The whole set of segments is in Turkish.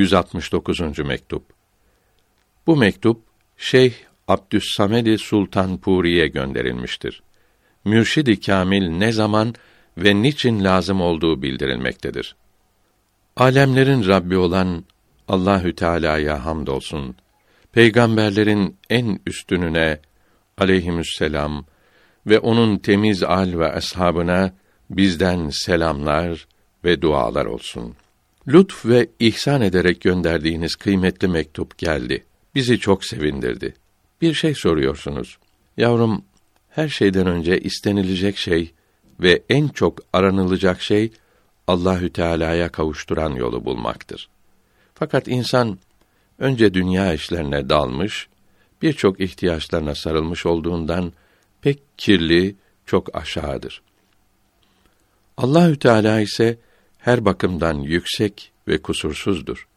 169. mektup. Bu mektup Şeyh Abdüssamedi Sultan Puri'ye gönderilmiştir. Mürşid-i Kamil ne zaman ve niçin lazım olduğu bildirilmektedir. Alemlerin Rabbi olan Allahü Teala'ya hamdolsun. Peygamberlerin en üstününe aleyhisselam ve onun temiz al ve ashabına bizden selamlar ve dualar olsun. Lütf ve ihsan ederek gönderdiğiniz kıymetli mektup geldi. Bizi çok sevindirdi. Bir şey soruyorsunuz. Yavrum, her şeyden önce istenilecek şey ve en çok aranılacak şey Allahü Teala'ya kavuşturan yolu bulmaktır. Fakat insan önce dünya işlerine dalmış, birçok ihtiyaçlarına sarılmış olduğundan pek kirli, çok aşağıdır. Allahü Teala ise her bakımdan yüksek ve kusursuzdur.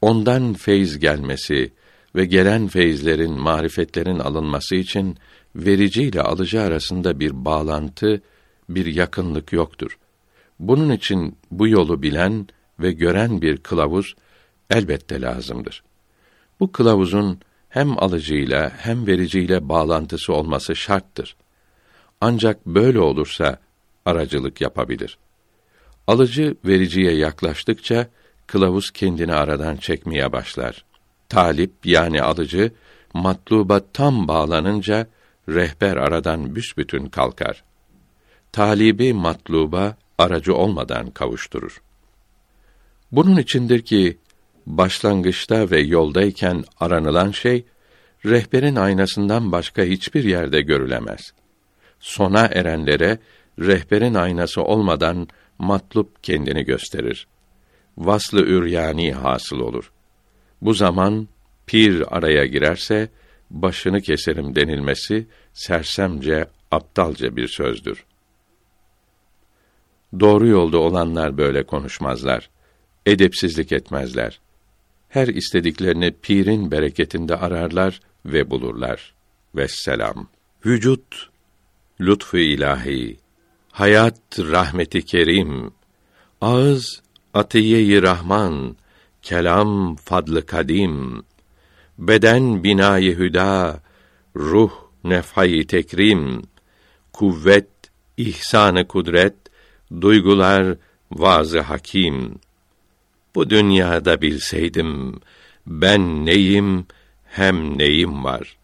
Ondan feyz gelmesi ve gelen feyizlerin, marifetlerin alınması için verici ile alıcı arasında bir bağlantı, bir yakınlık yoktur. Bunun için bu yolu bilen ve gören bir kılavuz elbette lazımdır. Bu kılavuzun hem alıcıyla hem vericiyle bağlantısı olması şarttır. Ancak böyle olursa aracılık yapabilir. Alıcı vericiye yaklaştıkça kılavuz kendini aradan çekmeye başlar. Talip yani alıcı matluba tam bağlanınca rehber aradan büsbütün kalkar. Talibi matluba aracı olmadan kavuşturur. Bunun içindir ki başlangıçta ve yoldayken aranılan şey rehberin aynasından başka hiçbir yerde görülemez. Sona erenlere rehberin aynası olmadan matlup kendini gösterir. Vaslı üryani hasıl olur. Bu zaman pir araya girerse başını keserim denilmesi sersemce, aptalca bir sözdür. Doğru yolda olanlar böyle konuşmazlar. Edepsizlik etmezler. Her istediklerini pirin bereketinde ararlar ve bulurlar. Vesselam. Vücut lütfu ilahi, hayat rahmeti kerim, ağız atiye-i rahman, kelam fadlı kadim, beden binayı hüda, ruh nefhayı tekrim, kuvvet, ihsanı kudret, duygular vazı hakim. Bu dünyada bilseydim ben neyim hem neyim var.